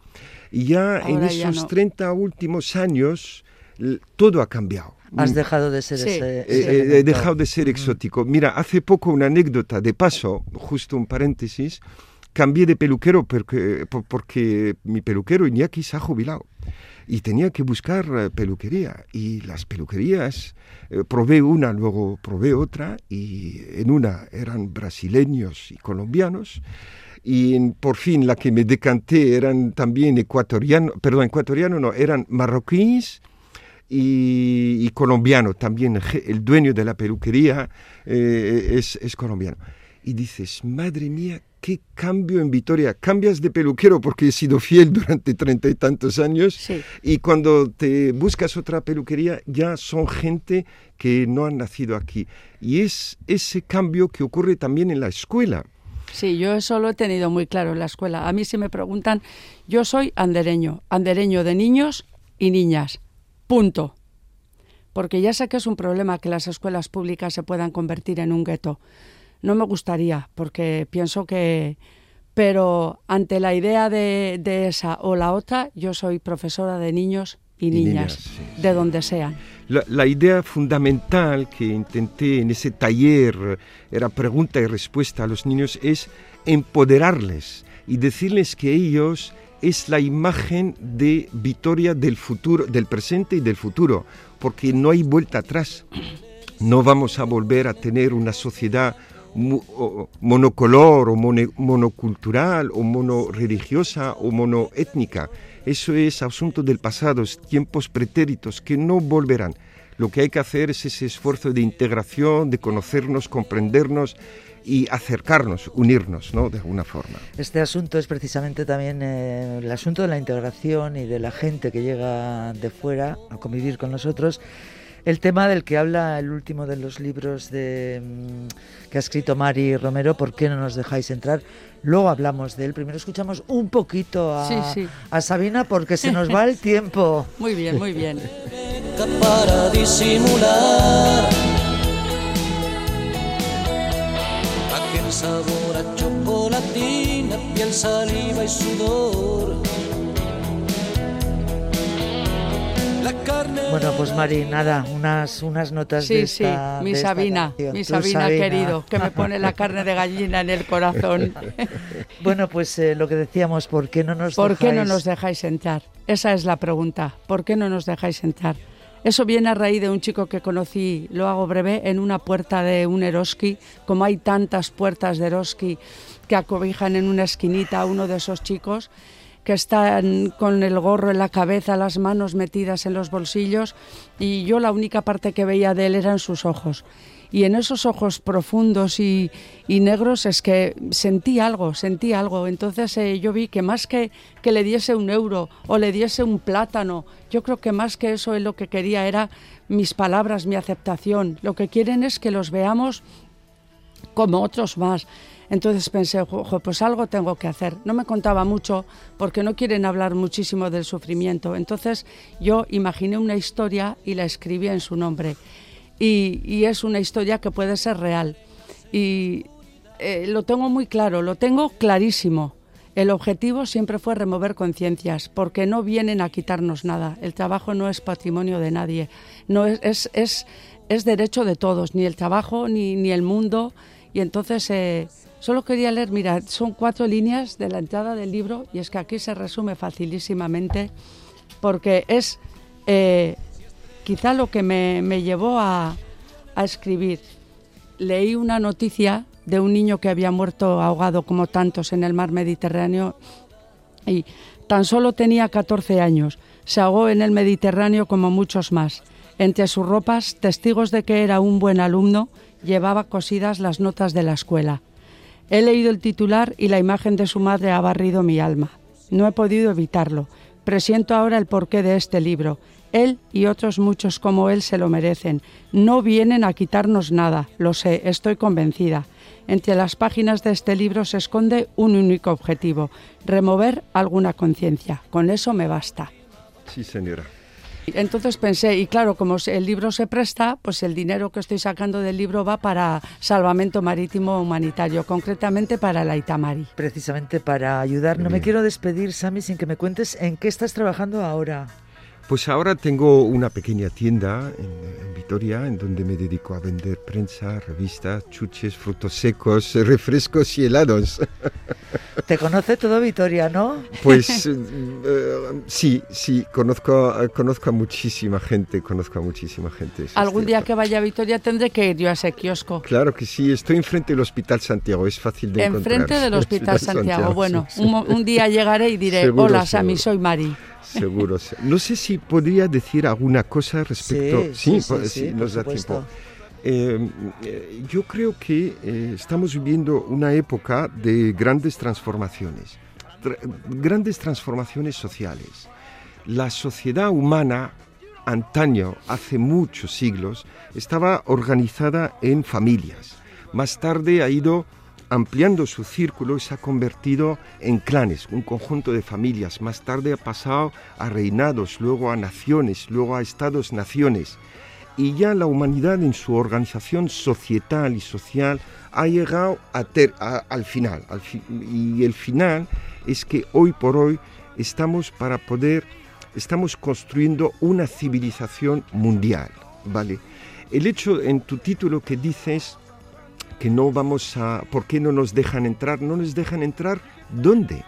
Y ya en Ahora ya esos no. 30 últimos años, todo ha cambiado. Has dejado de ser Sí. ese, Eh, ese eh, he dejado de ser exótico. Mira, hace poco una anécdota de paso, justo un paréntesis, cambié de peluquero porque, por- porque mi peluquero Iñaki se ha jubilado y tenía que buscar eh, peluquería y las peluquerías, eh, probé una, luego probé otra y en una eran brasileños y colombianos y por fin la que me decanté eran también ecuatorianos, perdón, ecuatorianos no, eran marroquíes y, y colombiano también. El dueño de la peluquería eh, es, es colombiano. Y dices, madre mía, qué cambio en Vitoria. Cambias de peluquero porque he sido fiel durante treinta y tantos años. Sí. Y cuando te buscas otra peluquería, ya son gente que no han nacido aquí. Y es ese cambio que ocurre también en la escuela. Sí, yo eso lo he tenido muy claro en la escuela. A mí si me preguntan, yo soy andereño, andereño de niños y niñas. Punto. Porque ya sé que es un problema que las escuelas públicas se puedan convertir en un gueto. No me gustaría, porque pienso que... Pero ante la idea de, de esa o la otra, yo soy profesora de niños y, Y niñas, niñas, sí, de donde sean. La, la idea fundamental que intenté en ese taller, era pregunta y respuesta a los niños, es empoderarles y decirles que ellos es la imagen de Vitoria del futuro, del presente y del futuro, porque no hay vuelta atrás. No vamos a volver a tener una sociedad monocolor o monocultural o monoreligiosa o monoétnica. Eso es asunto del pasado, es tiempos pretéritos que no volverán. Lo que hay que hacer es ese esfuerzo de integración, de conocernos, comprendernos y acercarnos, unirnos, ¿no? De alguna forma. Este asunto es precisamente también eh, el asunto de la integración y de la gente que llega de fuera a convivir con nosotros. El tema del que habla el último de los libros de, mm, que ha escrito Mari Romero, ¿Por qué no nos dejáis entrar? Luego hablamos de él. Primero escuchamos un poquito a, Sí, sí. a Sabina porque se nos va el tiempo. Muy bien, muy bien. Para disimular aquel sabor a chocolatina, piel, saliva y sudor. Bueno, pues Mari, nada, unas, unas notas de Sí, sí, esta mi de esta Sabina, mi Tu Sabina, querido, que me pone la carne de gallina en el corazón. Bueno, pues eh, lo que decíamos, ¿por qué no nos ¿Por qué no dejáis- nos dejáis entrar? Esa es la pregunta. ¿Por qué no nos dejáis entrar? Eso viene a raíz de un chico que conocí, lo hago breve, en una puerta de un Eroski. Como hay tantas puertas de Eroski que acobijan en una esquinita a uno de esos chicos que están con el gorro en la cabeza, las manos metidas en los bolsillos y yo la única parte que veía de él eran sus ojos. Y en esos ojos profundos y, y negros es que sentí algo, sentí algo. Entonces eh, yo vi que más que que le diese un euro o le diese un plátano, yo creo que más que eso él lo que quería era mis palabras, mi aceptación. Lo que quieren es que los veamos como otros más. Entonces pensé, "Ojo, pues algo tengo que hacer. No me contaba mucho porque no quieren hablar muchísimo del sufrimiento. Entonces yo imaginé una historia y la escribí en su nombre. Y, es una historia que puede ser real. Y eh, lo tengo muy claro, lo tengo clarísimo. El objetivo siempre fue remover conciencias, porque no vienen a quitarnos nada. El trabajo no es patrimonio de nadie, no es, es, es, es derecho de todos, ni el trabajo ni, ni el mundo. Y entonces eh, solo quería leer, mira, son cuatro líneas de la entrada del libro y es que aquí se resume facilísimamente, porque es eh, quizá lo que me, me llevó a, a escribir. Leí una noticia de un niño que había muerto ahogado como tantos en el mar Mediterráneo y tan solo tenía 14 años. Se ahogó en el Mediterráneo como muchos más. Entre sus ropas, testigos de que era un buen alumno, llevaba cosidas las notas de la escuela. He leído el titular y la imagen de su madre ha barrido mi alma. No he podido evitarlo. Presiento ahora el porqué de este libro. Él y otros muchos como él se lo merecen. No vienen a quitarnos nada, lo sé, estoy convencida. Entre las páginas de este libro se esconde un único objetivo, remover alguna conciencia. Con eso me basta. Sí, señora. Entonces pensé, y claro, como el libro se presta, pues el dinero que estoy sacando del libro va para salvamento marítimo humanitario, concretamente para la Itamari. Precisamente para ayudar. No me quiero despedir, Sami, sin que me cuentes en qué estás trabajando ahora. Pues ahora tengo una pequeña tienda en, en Vitoria en donde me dedico a vender prensa, revistas, chuches, frutos secos, refrescos y helados. Te conoce todo Vitoria, ¿no? Pues eh, sí, sí, conozco, a- conozco a muchísima gente, conozco a muchísima gente. Algún día que vaya a Vitoria tendré que ir yo a ese kiosco. Claro que sí, estoy enfrente del Hospital Santiago, es fácil de encontrar. Enfrente del Hospital Santiago. Bueno, sí, sí. un, día llegaré y diré, Seguro, hola Sami, soy Mari. Seguro. se- No sé si podría decir alguna cosa respecto. Sí, sí, po- sí, sí, nos da tiempo. Eh, eh, yo creo que eh, estamos viviendo una época de grandes transformaciones, tra- grandes transformaciones sociales. La sociedad humana, antaño, hace muchos siglos, estaba organizada en familias. Más tarde ha ido ampliando su círculo se ha convertido en clanes, un conjunto de familias. Más tarde ha pasado a reinados, luego a naciones, luego a estados-naciones. Y ya la humanidad en su organización societal y social ha llegado a ter- al final. al fi- y el final es que hoy por hoy estamos para poder, estamos construyendo una civilización mundial. ¿vale? El hecho en tu título que dices que no vamos a... ¿Por qué no nos dejan entrar? No nos dejan entrar ¿dónde?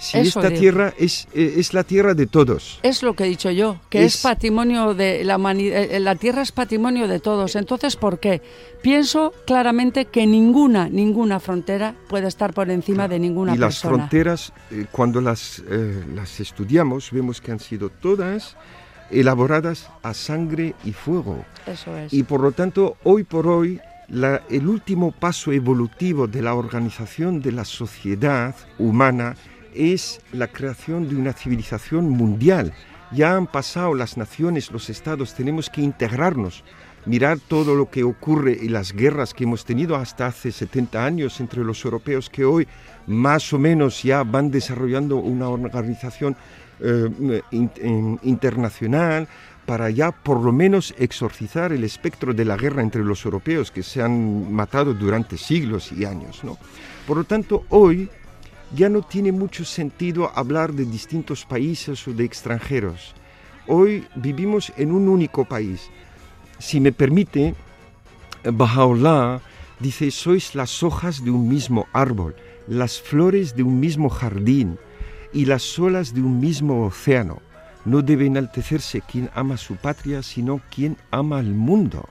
si Eso esta digo. tierra es, eh, es la tierra de todos. Es lo que he dicho yo, que es, Es- patrimonio de la humanidad. La tierra es patrimonio de todos. Entonces, ¿por qué? Pienso claramente que ninguna, ninguna frontera puede estar por encima de ninguna y las persona. fronteras, eh, cuando las, eh, las estudiamos, vemos que han sido todas elaboradas a sangre y fuego. Eso es. Y por lo tanto, hoy por hoy, el último paso evolutivo de la organización de la sociedad humana es la creación de una civilización mundial. Ya han pasado las naciones, los estados, tenemos que integrarnos. Mirar todo lo que ocurre y las guerras que hemos tenido hasta hace 70 años entre los europeos que hoy más o menos ya van desarrollando una organización eh, in- in- internacional para ya por lo menos exorcizar el espectro de la guerra entre los europeos que se han matado durante siglos y años. ¿no? Por lo tanto, hoy ya no tiene mucho sentido hablar de distintos países o de extranjeros. Hoy vivimos en un único país. Si me permite, Baha'u'llah dice, sois las hojas de un mismo árbol, las flores de un mismo jardín y las olas de un mismo océano. No debe enaltecerse quien ama su patria, sino quien ama al mundo.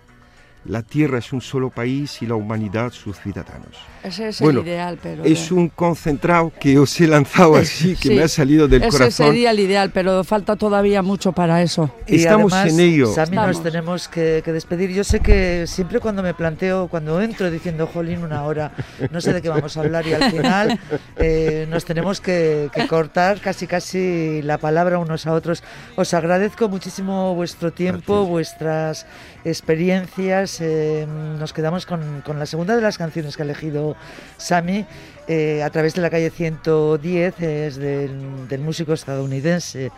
La tierra es un solo país y la humanidad sus ciudadanos. Ese es Bueno, el ideal, pero... Es un concentrado que os he lanzado así, que Sí, me ha salido del Ese corazón. sería el ideal, pero falta todavía mucho para eso. Y Estamos además, en ello. Sammy, nos tenemos que, que despedir. Yo sé que siempre cuando me planteo, cuando entro diciendo, jolín, una hora, no sé de qué vamos a hablar y al final eh, nos tenemos que, que cortar casi casi la palabra unos a otros. Os agradezco muchísimo vuestro tiempo, Gracias. vuestras experiencias. eh, nos quedamos con, con la segunda de las canciones que ha elegido Sammy. eh, a través de la calle 110 es del, del músico estadounidense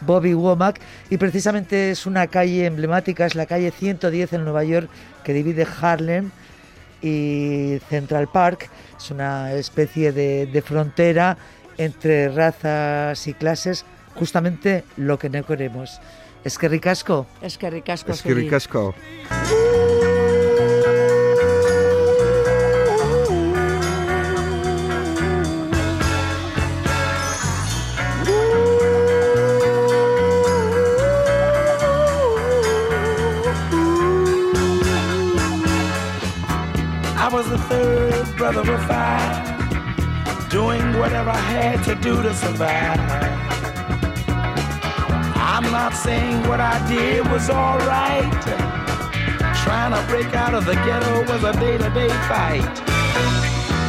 Bobby Womack y precisamente es una calle emblemática, es la calle 110 en Nueva York que divide Harlem y Central Park. Es una especie de, de frontera entre razas y clases, justamente lo que no queremos. Es que ricasco. Es que ricasco. Es que ricasco. I was the third brother of five, doing whatever I had to do to survive. I'm not saying what I did was alright. Trying to break out of the ghetto was a day to day fight.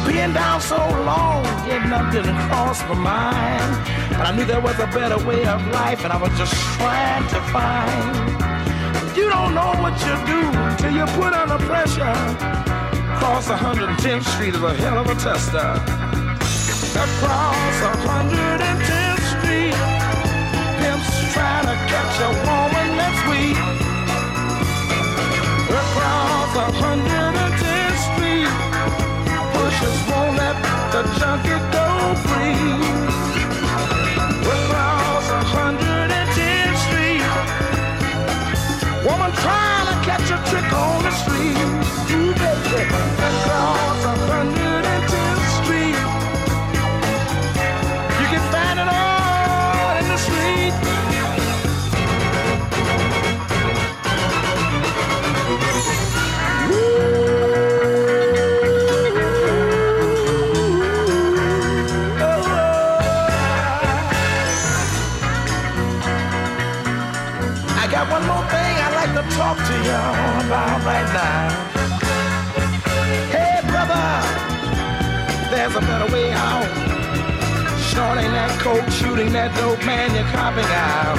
Being down so long, getting up didn't cross my mind. But I knew there was a better way of life, and I was just trying to find. You don't know what you do till you put under pressure. Cross 110th Street is a hell of a tester. Across 110th Street, pimps catch a woman that's weak. Across 110th Street, pushers won't let the junkie go free. Across 110th Street, woman trying to catch a trick on the street. You baby, across 110th there's a better way out. Shorting that coke, shooting that dope, man, you're copping out.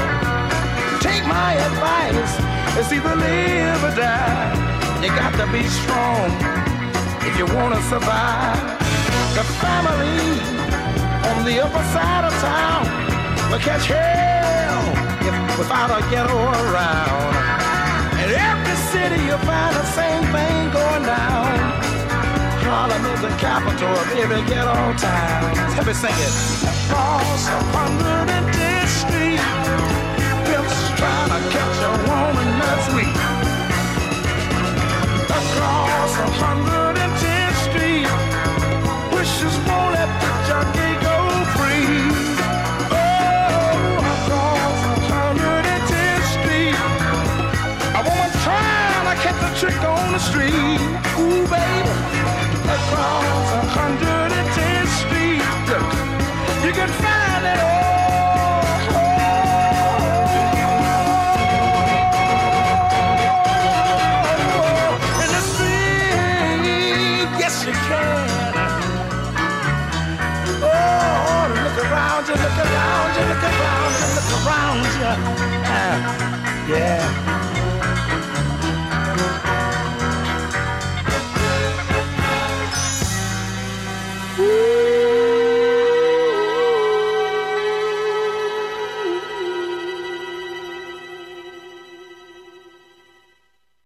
Take my advice, it's either live or die. You got to be strong if you want to survive. The family on the upper side of town will catch hell if without a ghetto around. In every city you'll find the same thing going down. Harlem is the capital of every ghetto town. Help me sing it. Across a hundred street, pimps trying to catch a woman that's weak. Across a hundred street, wishes won't let the junkie go free. Oh, across a hundred street, a woman trying to catch a trick on the street. Ooh, baby across 110th Street. You can find it all. Oh, you, look around look around ah, yeah.